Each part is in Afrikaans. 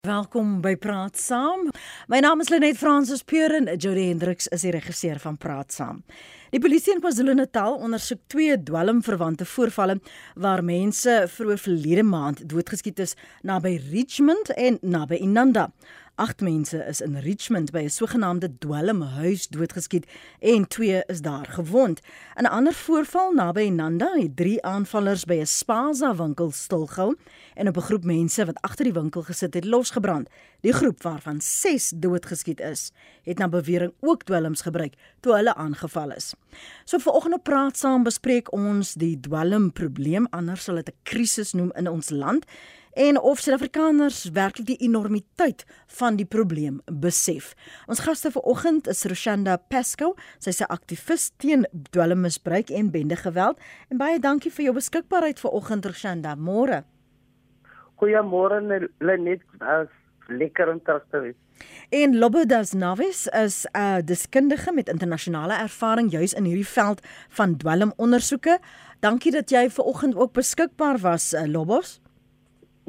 Welkom by Praat Saam. My naam is Lenet Fransis Puren. Jody Hendriks is die regisseur van Praat Saam. Die polisie in KwaZulu-Natal ondersoek twee dwelmverwante voorvalle waar mense vroeër verlede maand doodgeskiet is naby Richmond en naby Inanda. Agt mense is in Richmond by 'n sogenaamde dwelmhuis doodgeskiet en twee is daar gewond. In 'n ander voorval naby Nanda het drie aanvallers by 'n Spaza winkel stilgehou en op 'n groep mense wat agter die winkel gesit het losgebrand. Die groep waarvan 6 doodgeskiet is, het na bewering ook dwelms gebruik toe hulle aangeval is. So vanoggend op praat saam bespreek ons die dwelmprobleem, anders sal dit 'n krisis noem in ons land en of Suid-Afrikaners werklik die enormiteit van die probleem besef. Ons gaste vanoggend is Roshanda Pesco, sy's 'n aktivis teen dwelmmisbruik en bendegeweld. En baie dankie vir jou beskikbaarheid vanoggend Roshanda. Môre. Goeiemôre Lenet, lekker om terug te wees. En Lobodas Navis is 'n deskundige met internasionale ervaring juis in hierdie veld van dwelmondersoeke. Dankie dat jy vanoggend ook beskikbaar was, uh, Lobos.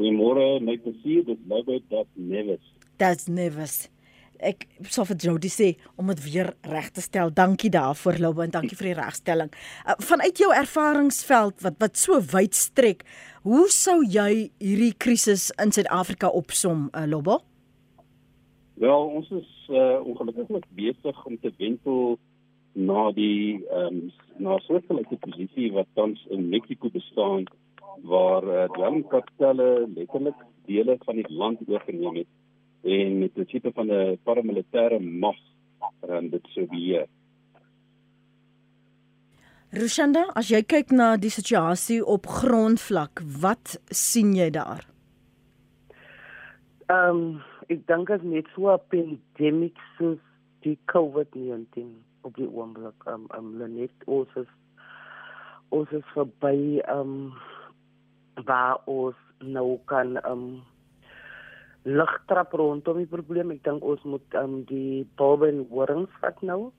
Goeiemôre, my plesier, dit nou by dat Nevis. That's Nevis. Ek sou vir Jody sê om dit weer reg te stel. Dankie daarvoor, Lobo, en dankie vir die regstelling. Uh, vanuit jou ervaringsveld wat wat so wyd strek, hoe sou jy hierdie krisis in Suid-Afrika opsom, uh, Lobo? Wel, ons is uh, ongelukkig besig om te wentel na die ehm um, na soortgelyke posisie wat tans in Mexiko bestaan waar uh, dwelmkartelle letterlik dele van die land oorgeneem het en met 'n tipe van 'n paramilitêre mag ran dit so beheer. Rushanda, as jy kyk na die situasie op grondvlak, wat sien jy daar? Ehm um, ek dink as net so 'n pandemie soos die COVID-19 op die oomblik ehm um, um, net ons is ons is verby ehm um, waar ons nou kan um lig trap rondom die probleem. Ek dink ons moet um die Boben warings vat nou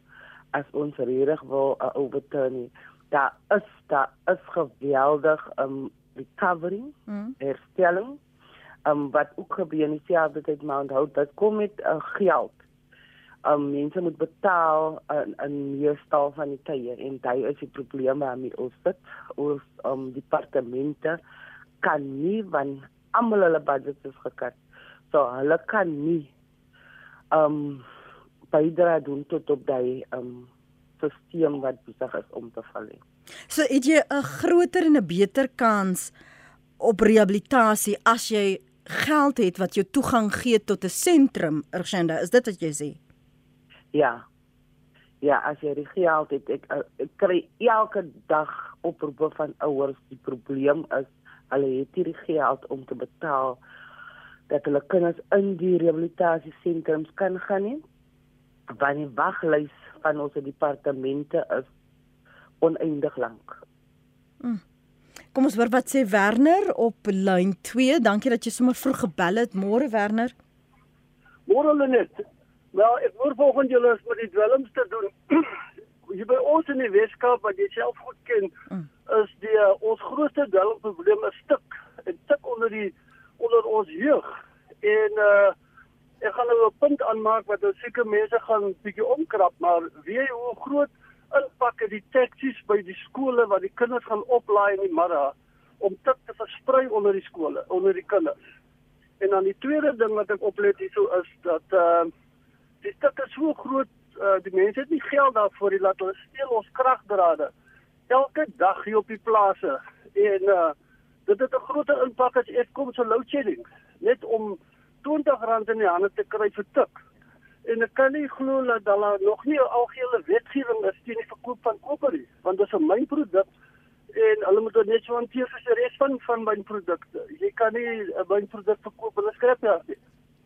as ons regtig wil uh, overturn. Daar is daar is geweldig um recovery, mm. herstelling. Um wat ook gebeur in dieselfde tyd maar onthou dit kom met uh, geld. Um mense moet betaal in in meestal van die tye en dit is die probleem waarmee ons sit. Ons um departemente kan nie van almal hulle budgets is gekat. So hulle kan nie um bydra doen tot op daai um stelsel wat besig is om te val. So het jy 'n groter en 'n beter kans op rehabilitasie as jy geld het wat jou toegang gee tot 'n sentrum, Urgenda, is dit wat jy sê? Ja. Ja, as jy die geld het, ek, ek kry elke dag oproepe van ouers die probleem is hulle het hierdie geld om te betaal dat hulle kinders in die rehabilitasiesentrums kan gaan nie. Want die waglys van ons departemente is oneindig lank. Mm. Kom ons hoor wat sê Werner op lyn 2. Dankie dat jy sommer vroeg gebel het. Môre Werner. Môre Lenet. Wel, ek hoor volgens julle is met die dwelms te doen. Jy by ons in die Weskaap wat jy self goed ken. Mm is die uh, ons grootste dwelmprobleem is stuk en stuk onder die onder ons jeug. En uh ek gaan nou 'n punt aanmaak wat nou seker mense gaan bietjie omkrap, maar weet jy hoe groot impak het die taksies by die skole wat die kinders gaan oplaai in die middag om tik te versprei onder die skole, onder die kinders. En dan die tweede ding wat ek oplet hierso is dat uh die stuk is so groot uh die mense het nie geld daarvoor nie laat hulle steel ons kragdrade elke dag hier op die plase en uh dit het 'n groot impak as ek kom so load shedding net om R20 in die hande te kry vir tik. En ek kan nie glo dat daar nog nie 'n algehele wetgewing is teen die verkoop van koper nie, want dit is 'n mynproduk en hulle moet dit net so hanteer soos die res van van mynprodukte. Jy kan nie 'n mynproduk verkoop in 'n skrapjaar nie.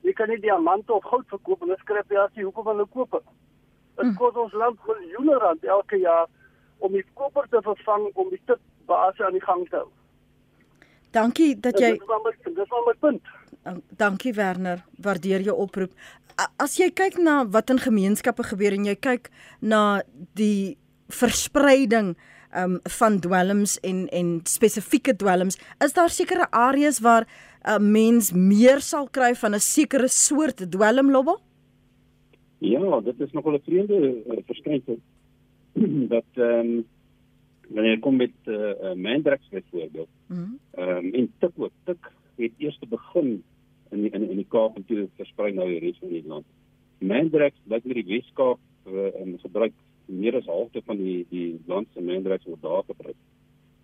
Jy kan nie diamante of goud verkoop in 'n skrapjaar nie. Hoekom hulle koop dit? Dit kos ons land miljoene rand elke jaar om die koper te vervang om die tip basis aan die gang te hou. Dankie dat jy Dis wel my punt. Dankie Werner, waardeer jou oproep. As jy kyk na wat in gemeenskappe gebeur en jy kyk na die verspreiding um van dwelms en en spesifieke dwelms, is daar sekere areas waar 'n mens meer sal kry van 'n sekere soort dwelmlobbe? Ja, dit is nogal 'n vreemde uh, verskynsel dat ehm um, wanneer kom met uh, mandrakes byvoorbeeld. Mhm. Ehm mm um, en tik ook tik het eers te begin in die, in in die Kaap en toe versprei nou die res van die land. Mandrakes blyk met die Weskaap uh, in gebruik meer as halfte van die die land se mandrakes word daar gebruik.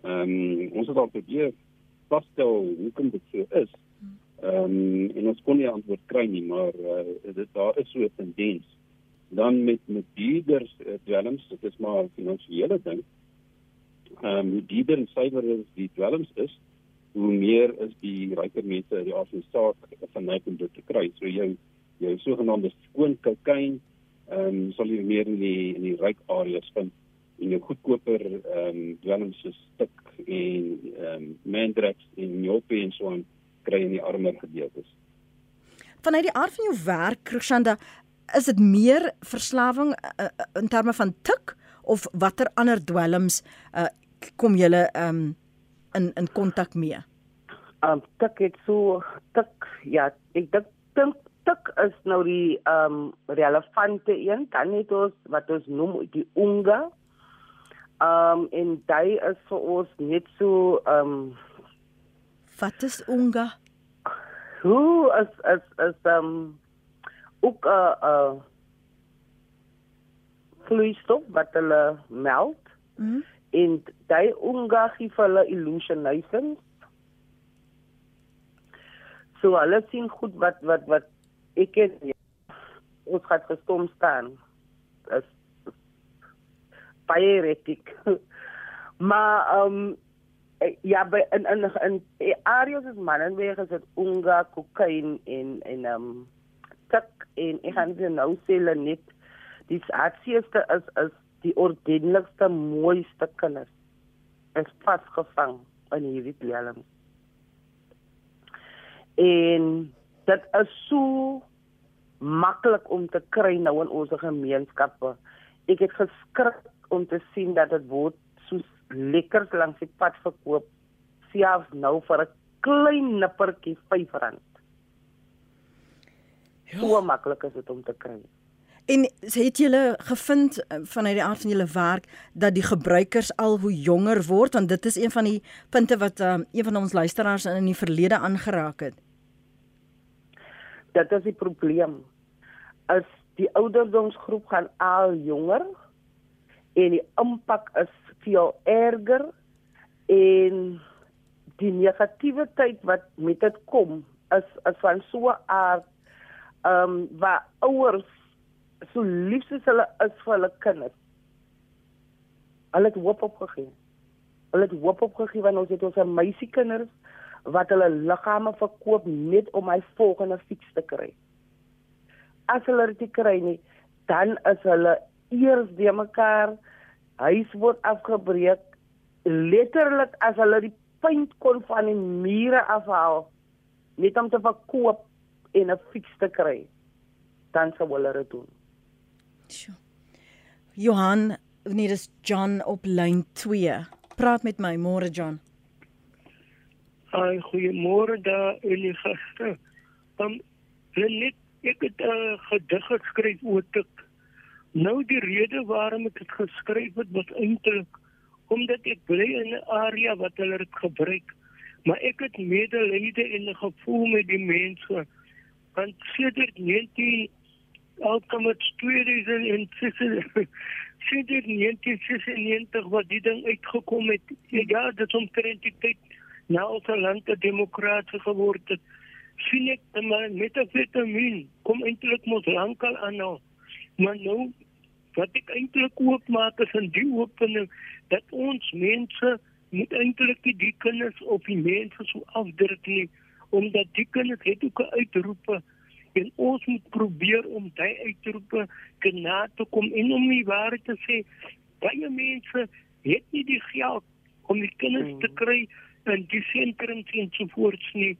Ehm um, ons het al probeer vasstel hoekom dit so is. Ehm um, en ons kon nie antwoord kry nie, maar uh, dit daar is so 'n tendens. Dan met met dierder uh, dwelms, dit is maar 'n finansiële ding. Ehm um, hoe dierder en suiwer die dwelms is, hoe meer is die ryker mense in die afsaak van net om dit te kry. So jou jou sogenaamde skoon kokain ehm um, sal jy meer in die in die ryk areas vind en jou goedkoper ehm um, dwelms soos stuk en ehm um, mandrax en nyope en so aan kry in die armer gedeeltes. Vanuit die aard van jou werk, Krishanda, is dit meer verslawing uh, in terme van tik of watter ander dwelms uh, kom julle ehm um, in in kontak mee? Ehm um, tik het so tik ja, ek dink dink tik is nou die ehm um, relevante een, dan net ons wat ons noem die unga. Ehm um, en daai is vir ons net so ehm um, Wat is unga? Hoe is is is ehm um, ook 'n uh, eh, 'n uh, eh, vloeistof wat hulle meld. Mm en daai unga gee vir hulle illusionations. So hulle sien goed wat wat wat ek het ons het gestom staan. Is baie retik. maar ehm um, Eh, ja by in in in, in areas is man en weer is dit unga kokain en en ehm um, tik en ek gaan dit nou sê net die aksieste is is die ordentlikste mooiste kinders is vasgevang in hierdie dwelm. En dit is so maklik om te kry nou in ons gemeenskappe. Ek het geskrik om te sien dat dit word soos lekkers langs die pad verkoop selfs nou vir 'n klein nippertjie R5. Hoe maklik is dit om te kry? En het julle gevind eh, vanuit die aard van julle werk dat die gebruikers al hoe jonger word want dit is een van die punte wat um, een van ons luisteraars in die verlede aangeraak het. Dit is die probleem. As die ouderdomsgroep gaan al jonger en die impak is veel erger en die negativiteit wat met dit kom is is van so 'n aard ehm um, waar ouers so lief soos hulle is vir hulle kinders. Hulle het hoop opgegee. Hulle het hoop opgegee want ons het ons meisiekinders wat hulle liggame verkoop net om my volgende fiks te kry. As hulle dit kry nie, dan is hulle eers de mekaar huis word afgebreek letterlik as hulle die punt kon van die mure afhaal net om te verkoop en 'n fiks te kry dan sou hulle dit doen. Sjoe. Johan, nee dis John op lyn 2. Praat met my môre John. Ai, goeiemôre daar in die gaste. Dan net ek het 'n uh, gedig geskryf oor tik Nou die rede waarom ek dit geskryf het was eintlik omdat ek bly in 'n area wat hulle dit gebruik. Maar ek het medelyde en 'n gevoel met die mense. Want sedert 19 alkommet 2006 sedert 1996 wat die ding uitgekom het. Ja, dit is omtrent die tyd nou ons land 'n demokrasie geword het. sien ek met 'n vitamine kom eintlik mos lankal aan nou. Maar nou wat ek eintlik oopmaak is in die opening dat ons mense moet eintlik die kinders op die mense so afdruk nie omdat die kinders het ook uitroepe en ons moet probeer om daai uitroepe genade te kom en om die waarheid te sê baie mense het nie die geld om die kinders te kry in die sentrums en so voort nie.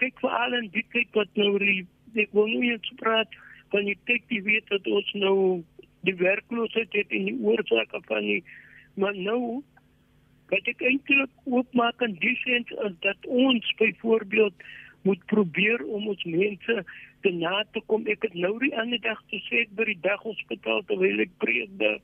Kyk vir al en dit kyk wat nou ek wil nie eens praat van die tyd die weet dat ons nou die werkloosheid het en die oorsake van die maar nou wat ek eintlik oopmaak in die sin is dat ons byvoorbeeld moet probeer om ons mense te na te kom. Ek het nou die ander dag gesê by die daghospitaal terwyl ek preek daar,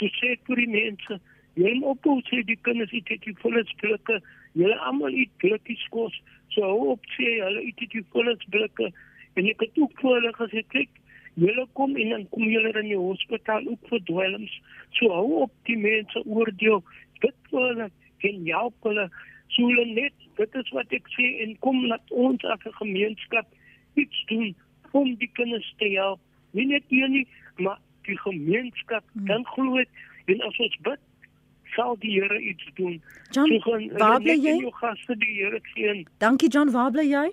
toe sê ek vir die mense, jy moet op hoe sê die kinders eet die volle blikke, julle almal eet blikkies kos, so hou op sê hulle eet die volle blikke en ek het ook vir hulle gesê kyk Julle kom in en kom julle in die hospitaal ook vir dwelms. So hou op die mense oordeel. Dit vir hulle en help hulle. So hulle net dit is wat ek sê en kom laat ons as 'n gemeenskap iets doen om die kinders te help. Nie net hier nie maar die gemeenskap hmm. dan glo ek en as ons bid sal die Here iets doen. John, so gaan waar bly jy? jou gaste die Here sien dankie John waar bly jy?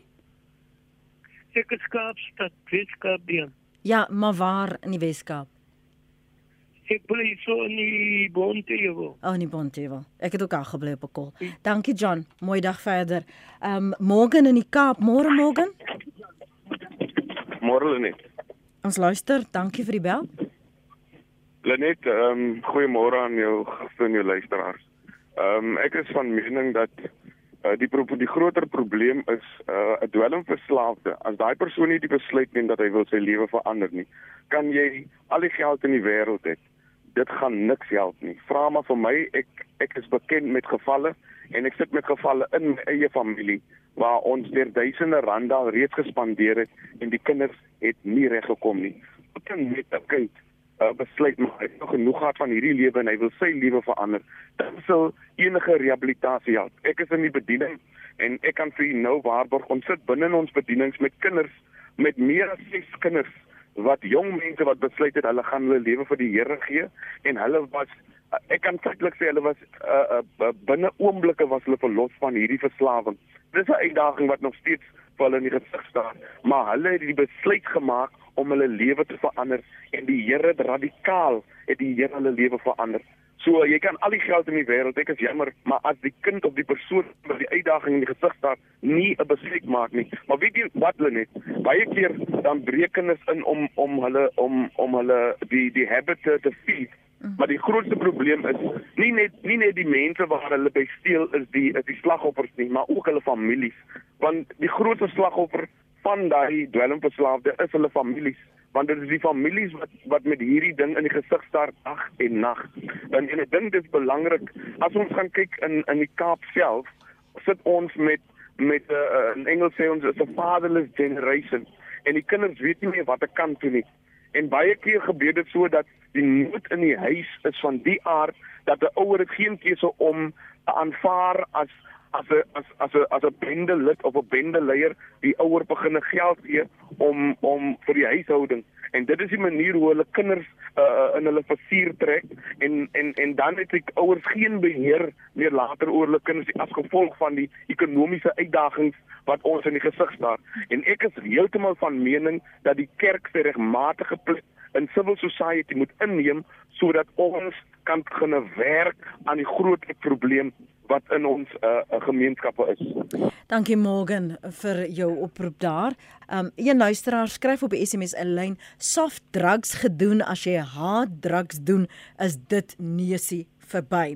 Ek is Kaapstad Weskaap ja maar waar in die Weskaap Ek bly so in die Bonteheuwel. Oh, in die Bonteheuwel. Ek het ook al gebly op 'n kol. Dankie John. Mooi dag verder. Ehm um, môre in die Kaap, môre môre. Môre Lenet. Ons luister. Dankie vir die bel. Lenet, ehm um, goeiemôre aan jou gaste en jou luisteraars. Ehm um, ek is van mening dat uh, die die groter probleem is uh, 'n uh, dwelmverslaafde. As daai persoon nie die besluit neem dat hy wil sy lewe verander nie, kan jy al die geld in die wêreld hê dit gaan niks help nie. Vra maar vir my, ek ek is bekend met gevalle en ek sit met gevalle in my eie familie waar ons deur duisende rande al reeds gespandeer het en die kinders het nie reg gekom nie. Wat kan met 'n kind uh, besluit maar hy het nog genoeg gehad van hierdie lewe en hy wil sy lewe verander. Dan sal enige rehabilitasie help. Ek is in die bediening en ek kan vir nou waarborg ons sit binne ons bedienings met kinders met meer as 6 kinders wat jong mense wat besluit het hulle gaan hulle lewe vir die Here gee en hulle was ek kan feitelik sê hulle was uh, uh, binne oomblikke was hulle verlos van hierdie verslawing. Dis 'n uitdaging wat nog steeds vir hulle in die gesig staan, maar hulle het die besluit gemaak om hulle lewe te verander en die Here het radikaal het die Here hulle lewe verander. So jy kan al die geld in die wêreld, ek is jammer, maar as die kind of die persoon met die uitdaging in die gesig staan, nie 'n besluit maak nie. Maar weet jy wat hulle net? Baie keer dan breek kinders in om om hulle om om hulle die die habit te feed. Maar die grootste probleem is nie net nie net die mense waar hulle by steel is die is die slagoffers nie, maar ook hulle families. Want die grootste slagoffer van daai dwelmverslaafde is hulle families want dit is die families wat wat met hierdie ding in die gesig staar dag en nag. En en ek dink dit is belangrik as ons gaan kyk in in die Kaap self, sit ons met met 'n uh, uh, in Engels sê ons is a fatherless generation en die kinders weet nie meer wat ek kan doen nie. En baie keer gebeur dit so dat die nood in die huis is van die aard dat 'n ouer dit geen keuse om aanvaar as as 'n as as 'n as 'n bende lid of 'n bende leier die ouer beginne geld gee om om vir die huishouding en dit is die manier hoe hulle kinders uh, in hulle versier trek en en en dan het die ouers geen beheer meer later oor hulle kinders as gevolg van die ekonomiese uitdagings wat ons in die gesig staar. En ek is heeltemal van mening dat die kerk sy regmatige plek in civil society moet inneem sodat ons kan begin werk aan die groot probleem wat in ons uh, gemeenskappe is. Dankie Morgan vir jou oproep daar. Um een luisteraar skryf op die SMS 'n lyn: "Soft drugs gedoen as jy hard drugs doen, is dit neusie verby."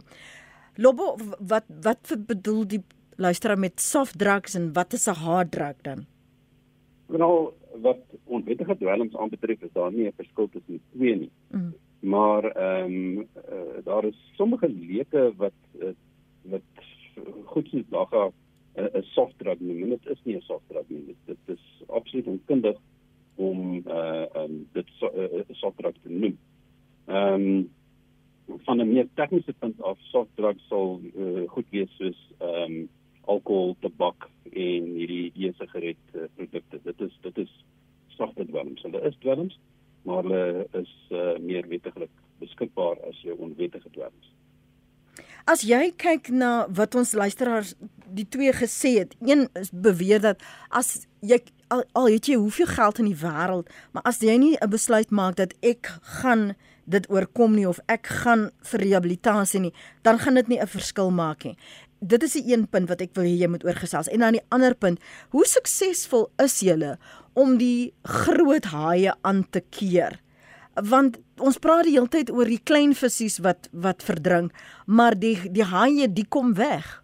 Lobo, wat wat bedoel die luisteraar met soft drugs en wat is 'n hard drug dan? Nou, wat onwettige dwelms aanbetref, is daar nie 'n verskil tussen die twee nie. Mm. Maar ehm um, uh, daar is sommige leuke wat uh, wat goed soos daga 'n soft drug noem. Dit is nie 'n soft drug nie. Dit, dit is absoluut onkundig om uh um dit so, uh, soft drug te noem. Ehm um, van 'n meer tegniese punt af soft drugs sal uh, goed wees soos ehm um, alkohol, tabak en hierdie e-sigaret uh, produkte. Dit is dit is soft dwelms. Hulle is dwelms, maar hulle is uh, meer wettiglik beskikbaar as jou onwettige dwelms. As jy kyk na wat ons luisteraars die twee gesê het, een is beweer dat as jy al, al het jy hoeveel geld in die wêreld, maar as jy nie 'n besluit maak dat ek gaan dit oorkom nie of ek gaan vir rehabilitasie nie, dan gaan dit nie 'n verskil maak nie. Dit is die een punt wat ek wil hê jy moet oorgesels. En dan die ander punt, hoe suksesvol is julle om die groot haie aan te keer? Want ons praat die hele tyd oor die klein visse wat wat verdrink, maar die die haie die kom weg.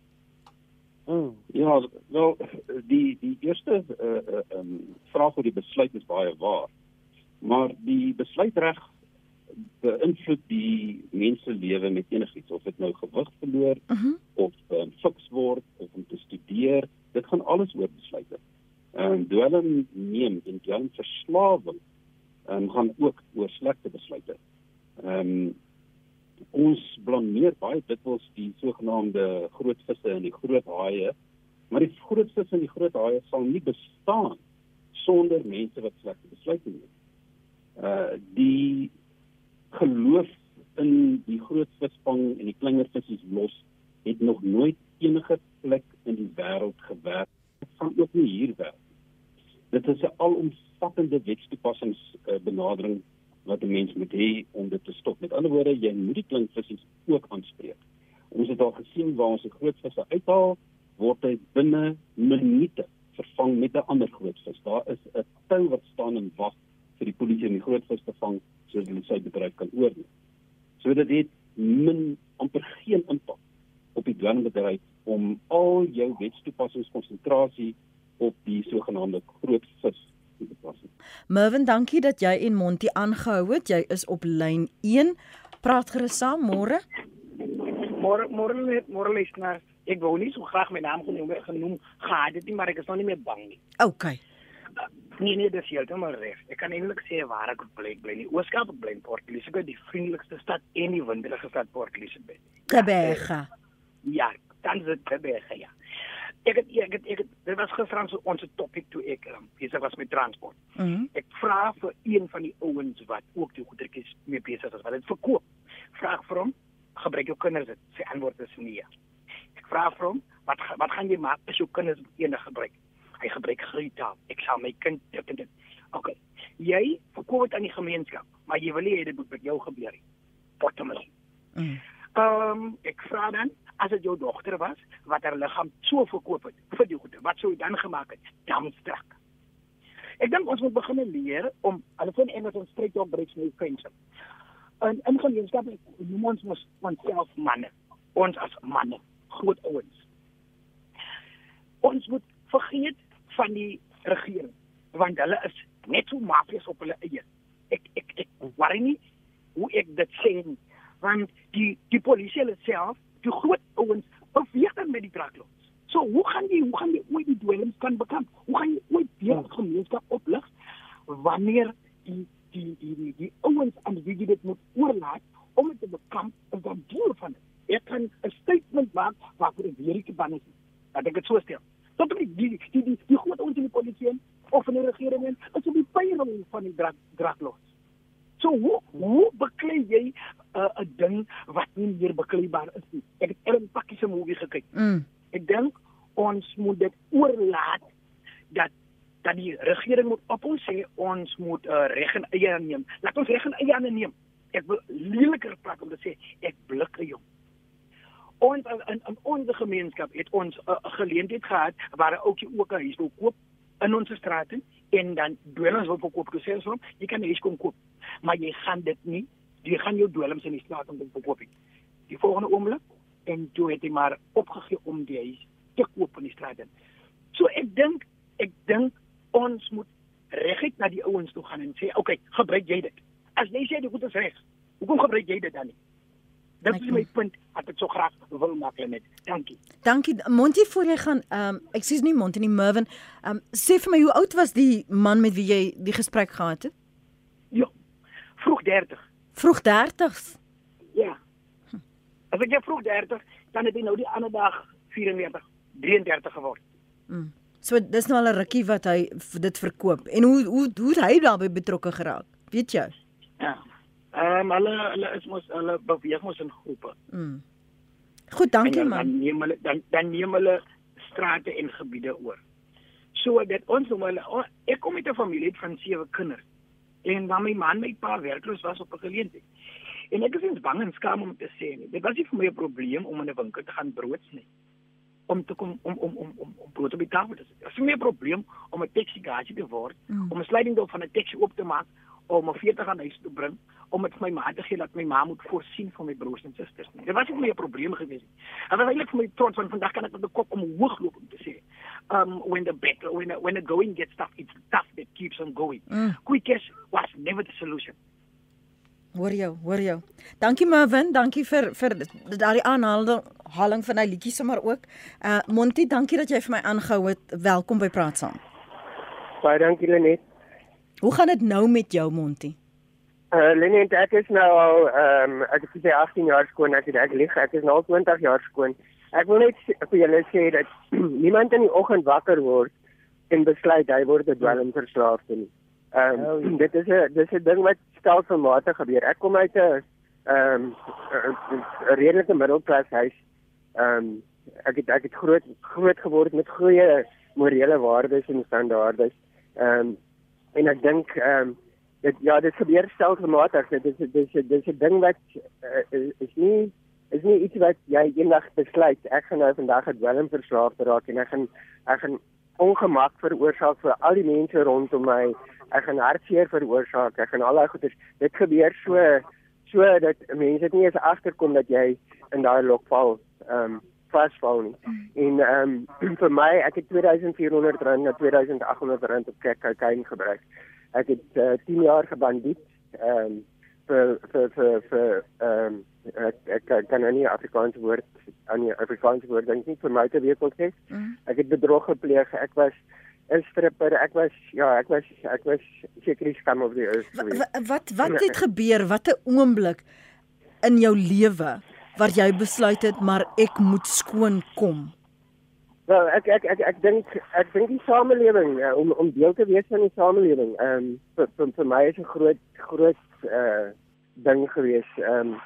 Mm. Ja, wel die die eerste uh, uh, um, vraag oor die besluit is baie waar. Maar die besluitreg beïnvloed die mense lewe met enigiets of dit nou gewig verloor Mhm. Uh -huh. of um, fiks word of om te studeer, dit gaan alles oor besluite. Ehm um, dwelm neem en dwelm verslawing um, gaan ook oor slegte besluite. Ehm um, ons blameer baie dikwels die sogenaamde groot visse en die groot haie, maar die groot visse en die groot haie sal nie bestaan sonder mense wat slegte besluite neem. Uh die geloof in die groot visvang en die kleiner visse los het nog nooit enige plek in die wêreld gewerk. Dit gaan ook nie hier werk. Dit is 'n alomvattende wetstoepassings uh, benadering wat 'n mens moet hê om dit te stop. Met ander woorde, jy moet die klein visse ook aanspreek. Ons het al gesien waar ons 'n groot visse uithaal, word hy binne minute vervang met 'n ander groot vis. Daar is 'n tou wat staan en wag vir die polisie om die groot vis te vang sodat hulle sy bedryf kan oorneem. So dit het min amper geen impak op die dwelmbedryf om al jou wetstoepassingskonsentrasie op die sogenaamde groot vis. Mervin, dankie dat jy en Monty aangehou het. Jy is op lyn 1. Praat gerus saam môre. Môre môre net môre luister. Ek wou nie so graag my naam genoem genoem gehad het nie, maar ek is nog nie meer bang nie. OK. Nee nee, dis heeltemal reg. Ek kan eintlik sê waar ek bly, bly in die Ooskaap, bly in Port Elizabeth, die vriendelikste stad en die winderige stad Port Elizabeth. Tebega. Ja, dan is dit Tebega, ja. Ek het ek het ek het dit was gisterand so ons topic toe ek um, besig was met transport. Mm Ek vra vir een van die ouens wat ook die goedertjies mee besig is, wat dit verkoop. Vra vir hom, gebruik jou kinders dit? Sy antwoord is nee. Ek vra vir hom, wat wat gaan jy maak as jou kinders eendag gebruik? Hy gebruik grita. Ek sal my kind dit en dit. Okay. Jy verkoop dit aan die gemeenskap, maar jy wil nie hê dit moet met jou gebeur nie. Bottomless. Mm. Ehm um, ek vra dan as dit jou dogter was wat haar liggaam so verkoop het vir die goede, wat sou jy dan gemaak het? Damstrak. Ek dink ons moet begin leer om hulle in Engels ons spreek ook breaks no friendship. En in gemeenskap noem ons ons onsself manne. Ons as manne, groot ouens. Ons moet vergeet van die regering want hulle is net so mafias op hulle eie. Ek ek ek worry nie hoe ek dit sê nie want die die polisie self, die groot ouens beweeg dan met die draklos. So hoe gaan jy hoe gaan jy ooit die dwelms kan bekamp? Hoe gaan jy ooit weer die gemeenskap oplig wanneer die die die die, die ouens aan wie jy dit moet oorlaat om dit te bekamp is dan deel van dit. Ek kan 'n statement maak waarvoor ek weer nie ban is. Dat ek dit so stel. Tot die die die die, die, groot ouens in die polisie en of in die regering en is op die pyring van die drak draklos. So hoe hoe beklei jy 'n uh, 'n ding wat nie meer bekleibaar is nie? Ek het Ellen Pakkie se movie gekyk. Mm. Ek dink ons moet dit oorlaat dat dat die regering moet op ons sê ons moet uh, reg en eie aanneem. Laat ons reg en eie aanneem. Ek wil leliker praat om te sê ek blik jou. Ons in, in, in ons gemeenskap het ons 'n uh, geleentheid gehad waar 'n ouetjie ook 'n huis wil koop in ons straat en dan dwelms wil verkoop gesê so, jy kan 'n huis kom koop, maar jy gaan dit nie, jy gaan jou dwelms in die straat om te verkoop. nie. Die volgende oomblik en toe het hy maar opgegee om die huis te koop in die straat. in. So ek dink ek dink ons moet reguit na die ouens toe gaan en sê, "Oké, okay, gebruik jy dit." As jy sê die goed is reg, hoekom gebruik jy dit dan nie? Dit is my punt wat ek so graag wil maak net. Dankie. Dankie Monty voor jy gaan ehm um, ek sê nie Monty nie Mervin. Ehm um, sê vir my hoe oud was die man met wie jy die gesprek gehad het? Vroeg 30. Vroeg 30s. Ja. As ek jy vroeg 30, dan het hy nou die ander dag 44, 33 geword. Mm. So dis nou al 'n rukkie wat hy dit verkoop. En hoe hoe hoe hy daarbey betrokke geraak? Weet jy? Ja. Ehm um, hulle hulle is mos hulle beweeg mos in groepe. Mm. Goed, dankie dan, man. Dan neem hulle dan dan neem hulle strate en gebiede oor. So dat ons hulle o, ek kom met 'n familie van sewe kinders. En dan my man my pa werkloos was op 'n geleentheid. En ek is eens bang en skaam om te sê nie. Dit was nie vir my 'n probleem om in 'n winkel te gaan brood sny. om te kom om om om om, om brood op die tafel te sit. Dit is nie 'n probleem om 'n taxi garage te word, mm. om 'n sliding door van 'n taxi oop te maak om 'n 40 aan huis te bring om dit vir my ma te gee dat my ma moet voorsien vir my broers en susters nie. Dit was nie 'n probleem gewees nie. En was eintlik vir my trots want vandag kan ek met die kop omhoog loop om te sê, um when the battle when when the going gets tough, it's tough that keeps on going. Mm. Quick cash was never the solution. Hoor jou, hoor jou. Dankie Marvin, dankie vir vir daardie aanhaling van hy liedjie sommer ook. Uh Monty, dankie dat jy vir my aangehou het. Welkom by Praat saam. Baie dankie Lenet. Hoe gaan dit nou met jou Monty? Uh Lenet, ek is nou al ehm um, ek is sy 18 jaar skoon, ek het ek lieg, ek is nou 20 jaar skoon. Ek wil net vir julle sê dat niemand in die oggend wakker word en besluit hy word 'n dwelmverslaafde nie. Ehm um, oh, dit is 'n dis 'n ding wat stelselmatig gebeur. Ek kom uit 'n ehm 'n redelike middelklas huis. Ehm um, ek het ek het groot groot geword met goeie morele waardes en standaarde. Ehm um, en ek dink ehm um, dit ja, dit gebeur stelselmatig. Dit is dis dis 'n ding wat uh, is nie is nie iets wat jy eendag besluit ek gaan nou vandag 'n dwelm verslaaf raak en ek gaan ek gaan ongemak veroorsaak vir al die mense rondom my ek gaan hartseer veroorsaak, ek gaan al daai goeders. Dit gebeur so so dat mense dit nie eens agterkom dat jy in daai lokval ehm um, vasval nie. En ehm um, vir my, ek het 2400 rand na 2800 rand op kokain gebruik. Ek het uh, eh, 10 jaar gebandiet ehm um, vir vir vir vir ehm um, ek, ek ek kan nie Afrikaans woord aan die Afrikaans woord dink nie vir my te weet wat sê. Mm. Ek het bedrog gepleeg. Ek was 'n stripper. Ek was ja, ek was ek was seker skam of die earth. Wat wat wat het gebeur? Wat 'n oomblik in jou lewe waar jy besluit het maar ek moet skoon kom. Wel, ek ek ek ek dink ek dink die samelewing uh, om om deel te wees van die samelewing. Ehm um, vir, vir vir my is 'n groot groot uh ding gewees. Ehm um,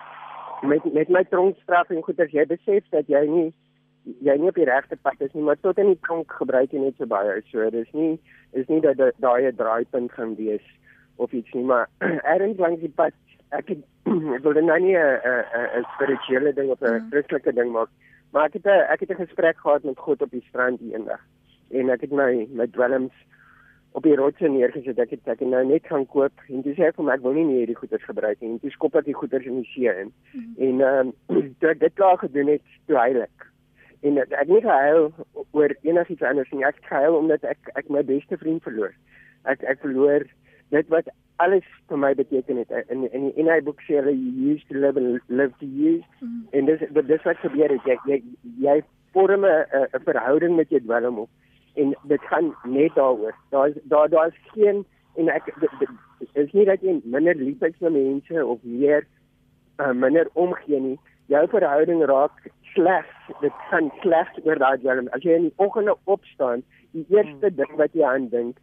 met met my tronkstraf en goeie jy besef dat jy nie jy nie op die regte pad is nie, maar tot in die tronk gebruik jy net so baie. So dis nie is nie dat daai 'n draaipunt gaan wees of iets nie, maar erns langs die pad ek het, ek wil nou nie 'n 'n 'n spirituele ding of 'n mm. Christelike ding maak, maar ek het 'n ek het 'n gesprek gehad met God op die strand eendag en ek het my my dwelms op die rotse neergesit. Ek het ek nou net gaan koop en dis ek vir my ek wil nie meer hierdie goeder gebruik nie. En dis skop ek die goeder in die see in. Mm. En ehm um, toe ek dit klaar gedoen het, toe heilig en ek het nie gehuil oor enigiets anders nie. Ek het gehuil omdat ek ek my beste vriend verloor. Ek ek verloor dit wat alles vir my beteken het. In in die NI boek sê hulle you used to live and live to use. Mm. En dis dis wat gebeur het. Jy jy, jy vorm 'n verhouding met jou dwelm op en dit gaan net daaroor. Daar's daar daar's geen en ek is nie dat jy minder lief is vir mense of meer uh, minder omgee nie. Jou verhouding raak sleg, dit gaan sleg oor daai dwelm. As jy in die oggende opstaan, die eerste hmm. ding wat jy aan dink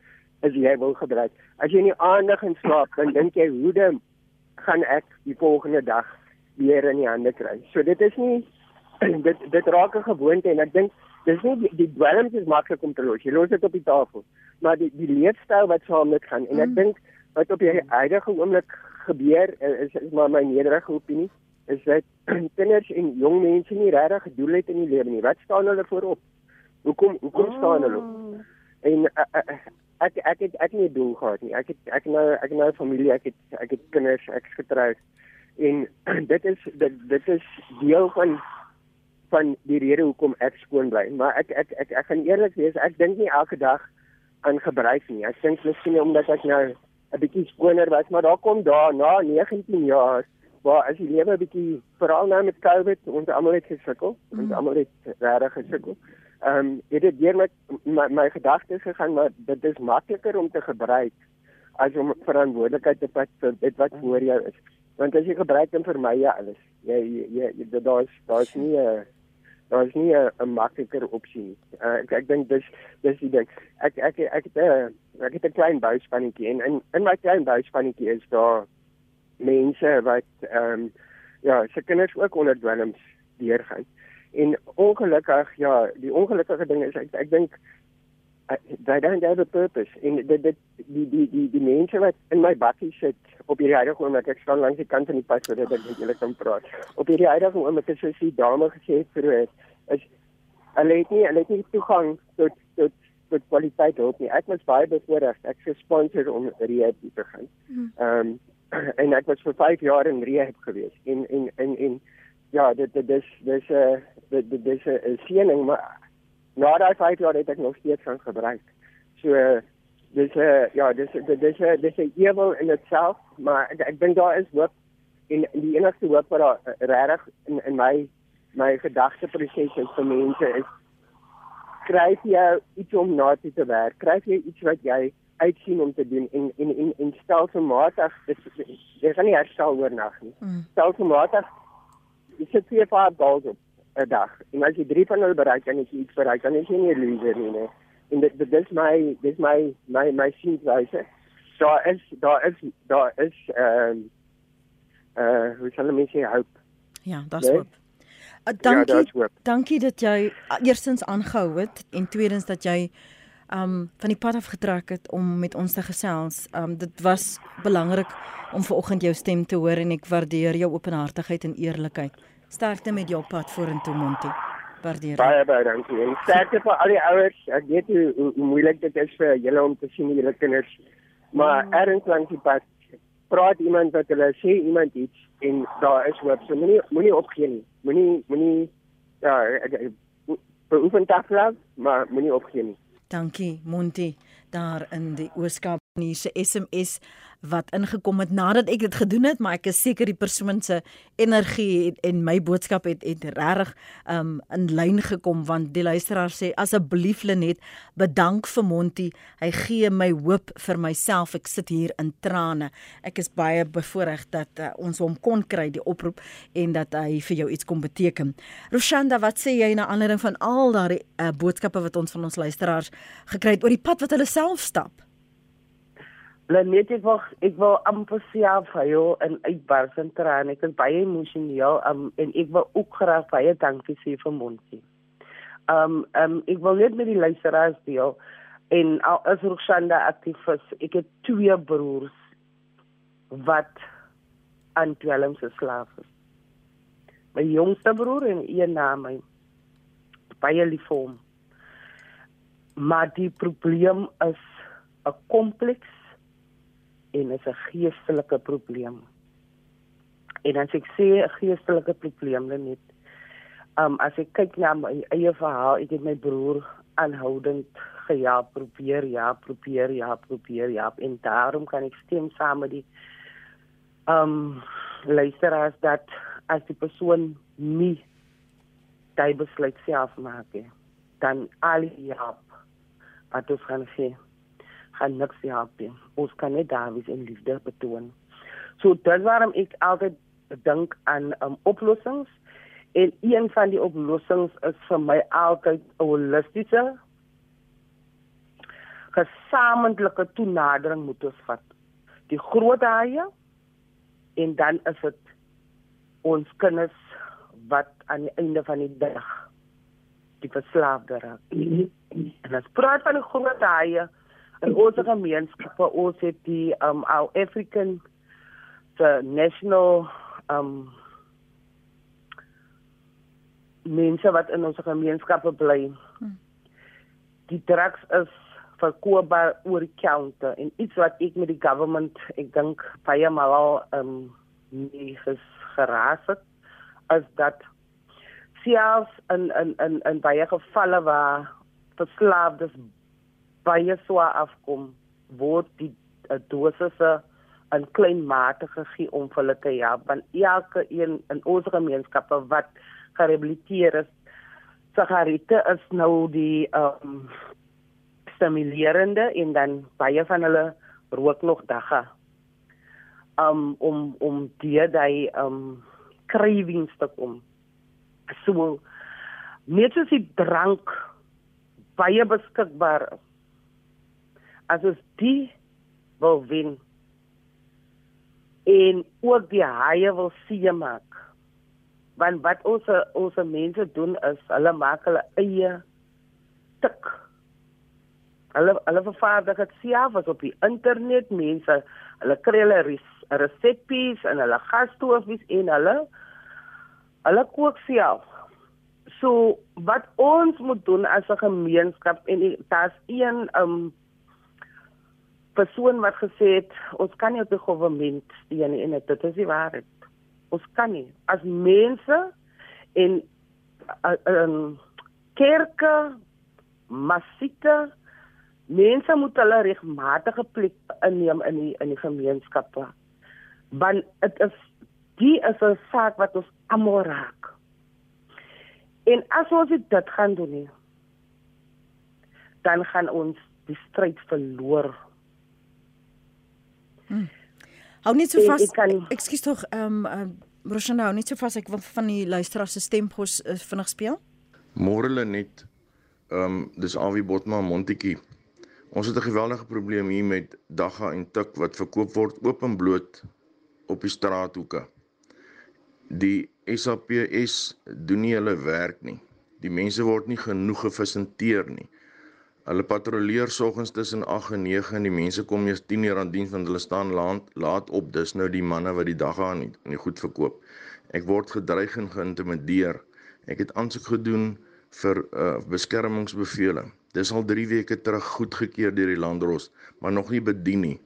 is jy wil gebruik. As jy in die aande gaan slaap, dan dink jy hoe dan gaan ek die volgende dag weer in die hande kry. So dit is nie dit dit raak 'n gewoonte en ek dink dis nie die, die dwelms is maklik om te los. Jy los dit op die tafel. Maar die die leefstyl wat saam met gaan en ek mm. dink wat op die huidige oomblik gebeur is is maar my nederige opinie is dat kinders en jong mense nie regtig gedoel het in die lewe nie. Wat staan hulle voorop? Hoekom hoekom staan hulle? Oh. En uh, uh, ek ek het ek het nie 'n doel gehad nie. Ek het ek nou ek nou familie, ek het ek het kinders, ek is getroud. En dit is dit dit is deel van van die rede hoekom ek skoon bly. Maar ek ek ek ek gaan eerlik wees, ek dink nie elke dag aan gebruik nie. Ek dink miskien omdat ek nou 'n bietjie skoner was, maar daar kom daar na 19 jaar waar as die lewe 'n bietjie veral nou met COVID ons almal het gesukkel, mm. ons almal het regtig gesukkel. Ehm um, dit het deur met my, my gedagtes gegaan maar dit is makliker om te gebruik as om verantwoordelikheid te vat vir dit wat voor jou is. Want as jy gebruik dan vermy jy alles. Jy jy, jy daar's daar's nie 'n daar's nie 'n makliker opsie nie. Uh, ek ek dink dis dis die ding. Ek ek ek het 'n ek het 'n klein bouspannetjie en in in my klein bouspannetjie is daar mense wat ehm um, ja, se kinders ook onder dwelms deurgaan. En ongelukkig ja, die ongelukkige ding is ek ek dink they don't have a purpose en dit dit die die die die mense wat in my bakkie sit op hierdie huidige oomblik ek staan langs die kant van die pad sodat ek met julle kan praat. Op hierdie huidige oomblik is soos die dame gesê het vroeër is hulle het nie hulle het nie toegang tot tot tot kwaliteit hulp nie. Ek was baie bevoordeel. Ek gesponsor om rehab te begin. Ehm um, en ek was vir 5 jaar in rehab gewees. En en en en ja, dit dit dis dis 'n uh, dit dit dis 'n siening maar na daai 5 jaar het ek nog steeds van gebruik. So uh, dis 'n uh, ja, dis dis dis 'n dis 'n evil in itself, maar ek, ek dink daar is hoop en die enigste hoop wat daar uh, regtig in in my my gedagteproses is vir mense is skryf jy iets om na te te werk, skryf jy iets wat jy uitsien om te doen en en en, en stelselmatig jy gaan nie herstel oornag nie. Mm. Stelselmatig jy sit twee paar goals op 'n dag. En as jy drie van hulle bereik, dan is jy iets bereik, dan is jy nie 'n loser nie, nee. En dit dit is my dis my my my sienwyse. Daar is daar is daar is ehm um, uh hoe sal ek sê hoop. Ja, dis nee? hoop. Uh, dankie. Ja, dankie dat jy uh, eerstens aangehou het en tweedens dat jy um van die pad af getrek het om met ons te gesels. Um dit was belangrik om vanoggend jou stem te hoor en ek waardeer jou openhartigheid en eerlikheid. Sterkte met jou pad vorentoe Monty. Waardeer. Baie baie dankie. En sterkte vir al die ouers. Ek weet hoe, hoe, hoe moeilik dit is vir julle om te sien julle kinders. Maar mm. erns langs die pad praat iemand wat hulle sê iemand iets en daar is hoop. So moenie moenie opgee nie. Moenie moenie ja, beoefen tafel, maar moenie opgee nie. Dankie Monty daar in die Ooskaap. Hier se SMS wat ingekom het nadat ek dit gedoen het, maar ek is seker die persoon se energie en, en my boodskap het het regtig um in lyn gekom want die luisteraar sê asseblief Lenet, bedank vir Monty. Hy gee my hoop vir myself. Ek sit hier in trane. Ek is baie bevoorreg dat uh, ons hom kon kry die oproep en dat hy vir jou iets kom beteken. Roshanda, wat sê jy na aanleiding van al daardie uh, boodskappe wat ons van ons luisteraars gekry het oor die pad wat hulle self stap? Lenet ek wil ek wil amper self hy en uitbars en trane. Ek is baie emosioneel um, en ek wil ook graag baie dankie sê vir Monty. Um um ek wil net met die luisteraars deel en al is Roshanda aktief is. Ek het twee broers wat aan dwelm se slaaf is. My jongste broer en een na my baie lief vir hom. Maar die probleem is 'n kompleks en is 'n geestelike probleem. En as ek sê 'n geestelike probleem net um as ek kyk na my eie verhaal, ek het my broer aanhoudend geja probeer, ja, probeer, ja, probeer, ja, en daarom kan ek stem saam met die um luisteraars dat as die persoon nie daai besluit self maak, dan al die hulp wat ons kan sê gaan niks help nie. Ons kan net daar wees en liefde betoon. So dit waarom ek altyd dink aan um, oplossings en een van die oplossings is vir my altyd 'n holistiese gesamentlike toenadering moet ons vat. Die groot haie en dan is dit ons kinders wat aan die einde van die dag die verslaafde raak. en as praat van die groot haie in ons gemeenskappe ons het die um our African the national um mense wat in ons gemeenskappe bly. Hmm. Die drugs is verkoopbaar oor die counter en iets wat ek met die government ek dink baie mal um nie geraas het as dat selfs in in in in baie gevalle waar verslaafdes baie swaar afkom word die uh, dosisse in klein mate gegee om hulle te help want elke een in ons gemeenskappe wat gerehabiliteer is sigarette is nou die um stimulerende en dan baie van hulle rook nog dagga um om om die daai um cravings te kom. So net soos die drank baie beskikbaar is as ons die wil wen en ook die haie wil sien maak want wat ons ons mense doen is hulle maak hulle eie tik. Hulle hulle vervaardig dit self op die internet mense hulle kry hulle resepte en hulle gastofies en hulle hulle kook self. So wat ons moet doen as 'n gemeenskap en daar's een um persoon wat gesê het ons kan nie op die regering steun nie en dit is die waarheid. Ons kan nie as mense en um, kerke massieke mense moet hulle regmatige plek inneem in die in die gemeenskappe. Want dit is die is 'n saak wat ons almal raak. En as ons dit gaan doen nie, dan gaan ons die stryd verloor. Hmm. Hou net so vas. Ekskuus tog, ehm um, uh, Roshana, hou net so vas ek wil van die luisteraar se stempos uh, vinnig speel. Môre lê net ehm um, dis Awie Botma Montetjie. Ons het 'n geweldige probleem hier met dagga en tik wat verkoop word oop en bloot op die straathoeke. Die SAPS doen nie hulle werk nie. Die mense word nie genoeg gefasiliteer nie. Hulle patrolleer soggens tussen 8 en 9 en die mense kom eers 10 uur aan diens want hulle staan laat laat op. Dis nou die manne wat die dagga aan nie goed verkoop. Ek word gedreig en geïntimideer. Ek het aansoek gedoen vir uh, beskermingsbevele. Dis al 3 weke terug goedgekeur deur die landdros, maar nog nie bedien nie.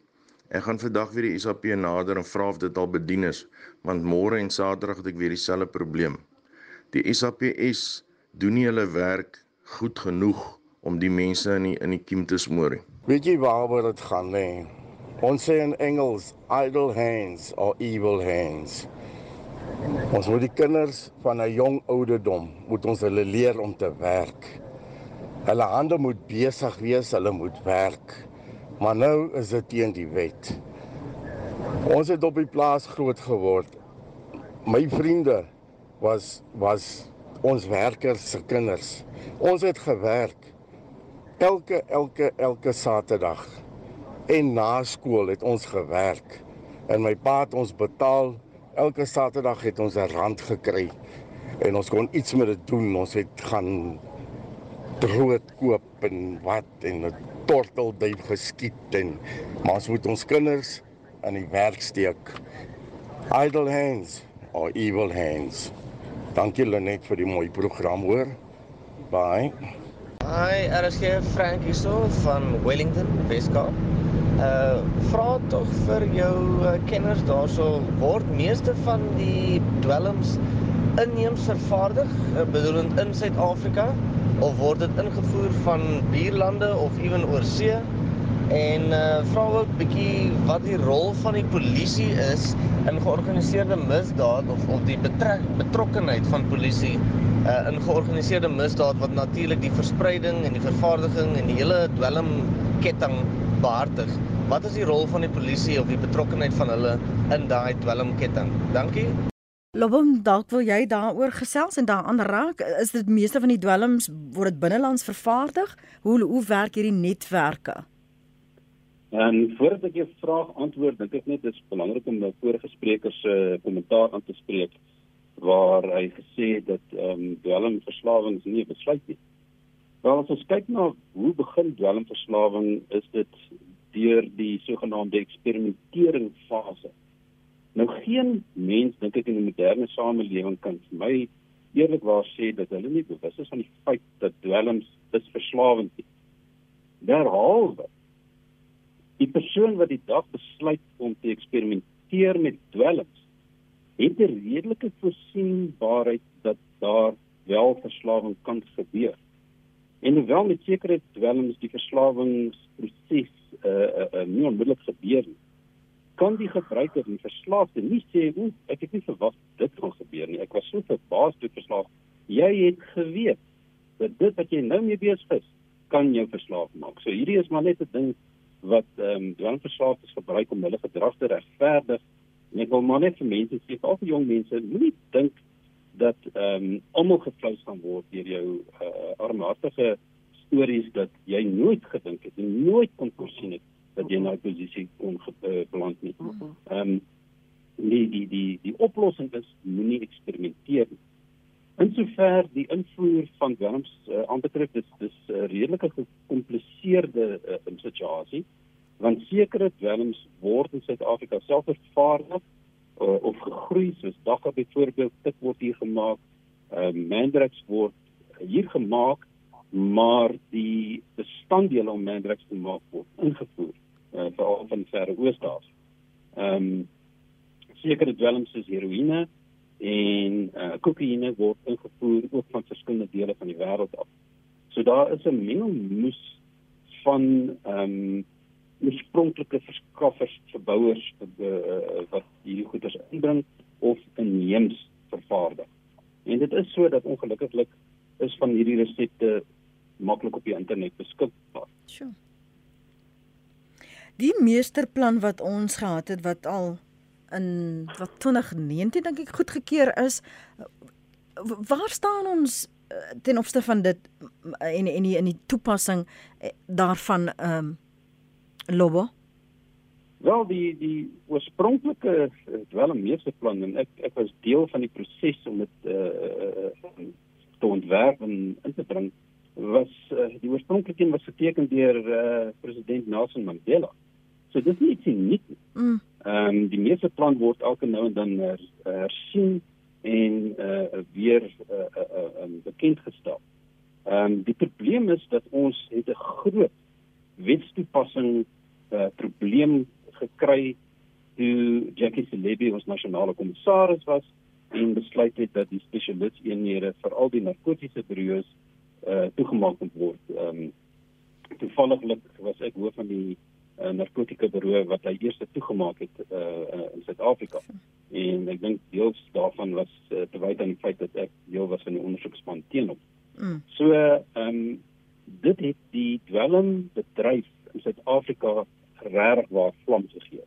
Ek gaan vandag weer die SAP nader en vra of dit al bedien is, want môre en Saterdag het ek weer dieselfde probleem. Die SAPS doen nie hulle werk goed genoeg om die mense in die, in die kiem te smoor nie. Weet jy waaroor dit gaan lê? Ons sê in Engels idle hands or evil hands. Ons moet die kinders van 'n jong ouderdom moet ons hulle leer om te werk. Hulle hande moet besig wees, hulle moet werk. Maar nou is dit teen die wet. Ons het op die plaas groot geword. My vriende was was ons werkers se kinders. Ons het gewerk elke elke elke Saterdag. En na skool het ons gewerk. En my pa het ons betaal. Elke Saterdag het ons 'n rand gekry en ons kon iets met dit doen. Ons het gaan brood koop en wat en 'n tortelduif geskiet en maar ons moet ons kinders aan die werk steek. Idle hands or evil hands. Dankie Lenet vir die mooi program hoor. Bye. Hi, RSG Frank hierso van Wellington, Weskaap. Uh vra tog vir jou uh, kenners daarso word meeste van die dwelms inheems vervaardig, uh, bedoelend in Suid-Afrika of word dit ingevoer van buurlande of ewen oor see? En uh vra ook bietjie wat die rol van die polisie is in georganiseerde misdaad of of die betrek betrokkenheid van polisie uh in georganiseerde misdaad wat natuurlik die verspreiding en die vervaardiging en die hele dwelmketting behartig. Wat is die rol van die polisie of die betrokkenheid van hulle in daai dwelmketting? Dankie. Lobom, dalk wil jy daaroor gesels en daaraan raak. Is dit meeste van die dwelms word dit binnelands vervaardig? Hoe hoe werk hierdie netwerke? En voordat ek jou vraag antwoord, dink ek net dit is belangrik om nou vorige sprekers se uh, kommentaar aan te spreek waar hy gesê het dat ehm um, dwelmverslawing nie 'n besluit nie. Wel as ons kyk na hoe begin dwelmverslawing, is dit deur die sogenaamde eksperimentering fase Nou geen mens dink ek in 'n moderne samelewing kan vir my eerlikwaar sê dat hulle nie bewus is van die feit dat dwelms is verslawend nie. Derhalwe die persoon wat die dag besluit om te eksperimenteer met dwelms het 'n redelike voorsienbaarheid dat daar wel verslawing kan gebeur. En hoewel met sekere dwelms die verslawingsproses uh, uh, uh, nie onmiddellik gebeur nie, kan die gebruiker die verslaafde nie sê o, ek het nie verwag dit gaan gebeur nie. Ek was so verbaas toe verslaaf. Jy het geweet dat dit wat jy nou mee besig is, kan jou verslaaf maak. So hierdie is maar net 'n ding wat ehm um, dwangverslaafdes gebruik om hulle gedrag te regverdig. En ek wil maar net vir mense sê, al die jong mense, moenie dink dat ehm um, almal geflous gaan word deur jou uh, armhartige stories dat jy nooit gedink het en nooit kon voorsien het dat jy na 'n posisie kon uh, beland nie. Ehm um, die die die die oplossing is moenie eksperimenteer nie. Insover die invoer van dwelms uh, aanbetref dis dis 'n uh, redelike gekompliseerde uh, situasie want sekere dwelms word in Suid-Afrika self vervaardig uh, of gegroei soos dagga byvoorbeeld dit word hier gemaak uh, Mandrakes word hier gemaak, maar die bestanddele om Mandrakes te maak word ingevoer uh, veral van verre Oos-Afrika. Ehm um, sekere dwelms soos heroïne en uh, kokaine word ingevoer ook van verskillende dele van die wêreld af. So daar is 'n mengelmoes van ehm um, oorspronklike verskaffers, verbouers uh, wat hierdie goederes inbring of inheems vervaardig. En dit is so dat ongelukkiglik is van hierdie resepte maklik op die internet beskikbaar. Sjoe. Die meesterplan wat ons gehad het wat al in wat 2019 dink ek goedgekeur is, waar staan ons eh, ten opsigte van dit en en die in die toepassing eh, daarvan ehm um, Lobo? Wel die die oorspronklike dwelm meesterplan en ek ek was deel van die proses om dit uh, te ontwerp en in te bring was uh, die oorspronklike een was geteken deur uh, president Nelson Mandela. So dit is nie iets uniek nie. Mm. Ehm um, die meesterplan word elke nou en dan hersien en uh, weer uh, uh, uh, um, bekend gestel. Ehm um, die probleem is dat ons het 'n groot wetstoepassing uh, probleem gekry toe Jackie Celebi ons nasionale kommissaris was en besluit het dat die spesialis eenhede vir al die narkotiese beroeës uh, toegemaak moet word. Ehm um, toevalliglik was ek hoof van die uh, narkotika beroep wat hy eers toegemaak het uh, uh, in Suid-Afrika. En ek dink deels daarvan was uh, te wyte aan die feit dat ek deel was van die ondersoekspan teen hom. Mm. So ehm um, dit het die dwelmbedryf in Suid-Afrika regtig waar vlam gegee.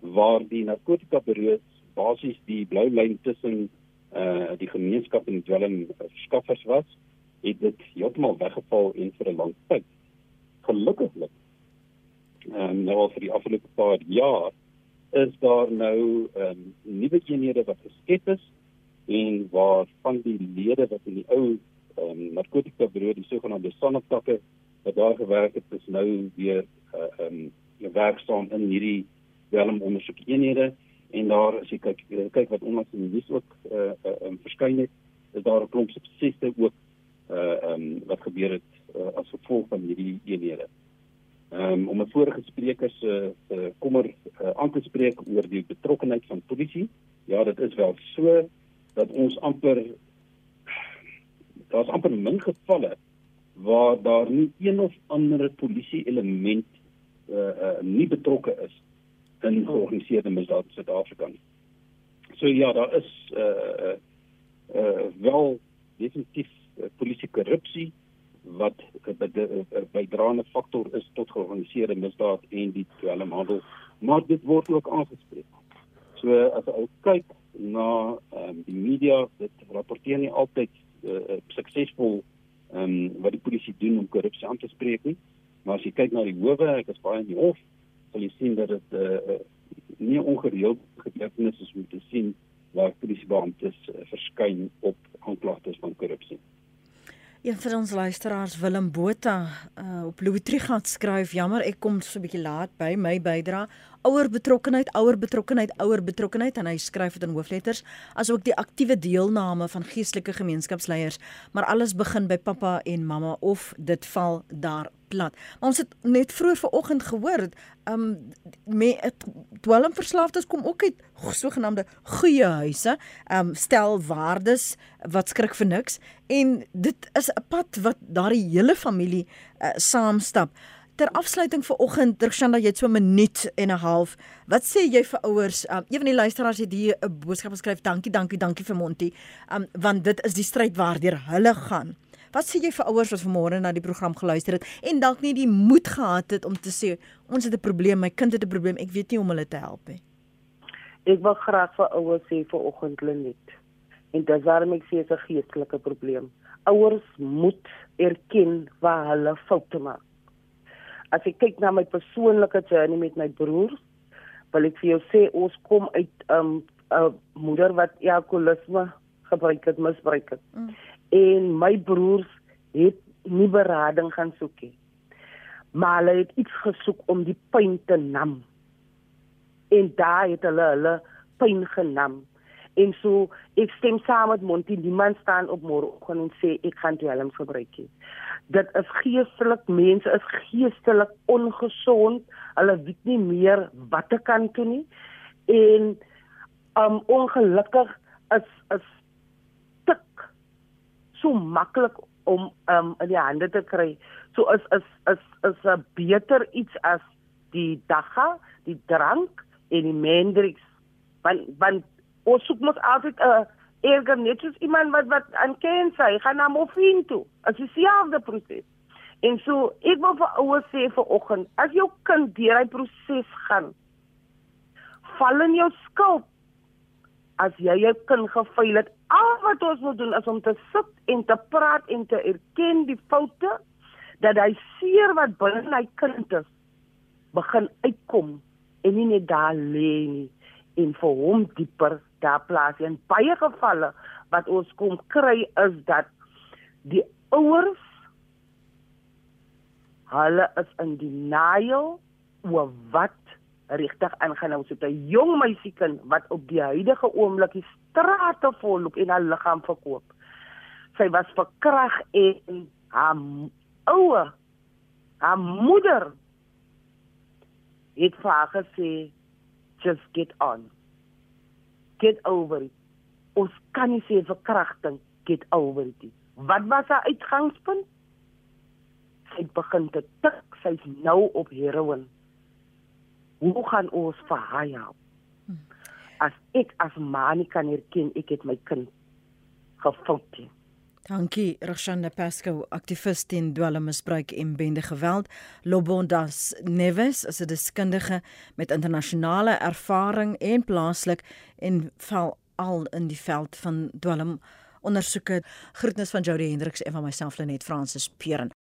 Waar die narkotika beroep basies die blou lyn tussen uh die gemeenskap en dwelm verskaffers was, het dit heeltemal weggeval en vir 'n lang tyd. Gelukkiglik um, nou al vir die afgelope paar jaar is daar nou um, nuwe eenhede wat geskep is en waar van die lede wat in die ou um, narkotika bureau die sogenaamde sonnetakke wat daar gewerk het is nou weer uh, um, werksaam in hierdie welm ondersoek eenhede en daar as jy kyk kyk wat onlangs in die nuus ook uh, uh, um, verskyn het is daar 'n klomp suksese ook uh um wat gebeur het uh, as gevolg van hierdie eenhede um, om 'n vorige spreker se uh, kommer uh, aan te spreek oor die betrokkeheid van polisie. Ja, dit is wel so dat ons amper daar's amper min gevalle waar daar nie een of ander polisie element uh, uh, nie betrokke is in georganiseerde misdaad in Suid-Afrika nie. So ja, daar is uh uh, uh wel definitief uh, polisie korrupsie wat 'n bydraende faktor is tot georganiseerde misdaad en die dwelmhandel, maar dit word ook aangespreek. So as jy kyk na um, die media, dit rapporteer nie altyd uh, suksesvol ehm um, wat die polisie doen om korrupsie aan te spreek nie. Maar as jy kyk na die howe, ek is baie in die hof, sal jy sien dat dit uh, nie ongereeld gebeurtenisse is om te sien waar polisiebeamptes uh, verskyn op aanklagtes van korrupsie. Een van ons luisteraars Willem Botha uh, op Louis Trichardt skryf jammer ek kom so 'n bietjie laat by my bydra ouer betrokkenheid ouer betrokkenheid ouer betrokkenheid en hy skryf dit in hoofletters asook die aktiewe deelname van geestelike gemeenskapsleiers maar alles begin by pappa en mamma of dit val daar plat. Maar ons het net vroeër vanoggend gehoor, um met dwelmverslaafdes kom ook uit sogenaamde goeie huise, um stel waardes wat skrik vir niks en dit is 'n pad wat daardie hele familie uh, saamstap. Ter afsluiting vir oggend, Drshanda, jy het so 'n minuut en 'n half. Wat sê jy vir ouers? Um, een van die luisteraars het hier 'n boodskap geskryf. Dankie, dankie, dankie vir Monty. Um want dit is die stryd waardeur hulle gaan. Wat sê jy vir ouers wat vanmôre na die program geluister het en dalk nie die moed gehad het om te sê ons het 'n probleem, my kind het 'n probleem, ek weet nie hoe om hulle te help nie. Ek wil graag vir ouers sê vir oggend net. En dit is waarom ek sê dit is 'n geestelike probleem. Ouers moet erken waar hulle foute maak. As ek kyk na my persoonlike journey met my broers, wil ek vir jou sê ons kom uit 'n um, 'n moeder wat alkoholisme gebruik het, misbruik het. Mm en my broers het nie berading gaan soek nie. Maar hulle het iets gesoek om die pyn te nam. En daai het hulle hulle pyn genam. En so ek stem saam met Monty, die man staan op môreoggend en sê ek gaan dwelms gebruik. Nie. Dit is geestelik, mense is geestelik ongesond. Hulle weet nie meer wat te kan doen nie. En um ongelukkig is is tik so maklik om um in die hande te kry. So is is is is 'n beter iets as die dagga, die drank en die mendrix. Want want ons soek mos altyd 'n uh, erger net soos iemand wat wat aan kanker, hy gaan na morfine toe. As jy sien die proses. En so ek wil vir ouers sê vir oggend, as jou kind deur hy proses gaan, val in jou skuld. As jy jou kind gefaal het, al wat ons moet doen is om te sit en te praat en te erken die foute dat hy seer wat binne hy kind is begin uitkom en nie net daar lê nie en vir hom dieper daar plaas in baie gevalle wat ons kom kry is dat die ouers hulle is in denial oor wat regtig aangaan. Ons het 'n jong meisiekind wat op die huidige oomblik die strate volloop en haar liggaam verkoop. Sy was verkrag en haar ouer haar moeder het vir haar gesê just get on get over it. Ons kan nie sê verkrachting get over it. Wat was haar uitgangspunt? Sy begin te tik, sy's nou op heroin. Hoe gaan ons vir haar help? As ek as ma nie kan erken ek het my kind gefout. Dankie, Roshana Pasco, aktivis teen dwelmmisbruik en bende geweld. Lobondas Neves is 'n deskundige met internasionale ervaring en plaaslik en val al in die veld van dwelm ondersoeke. Groetnis van Jody Hendriks en van myself Lenet Francis Peeren.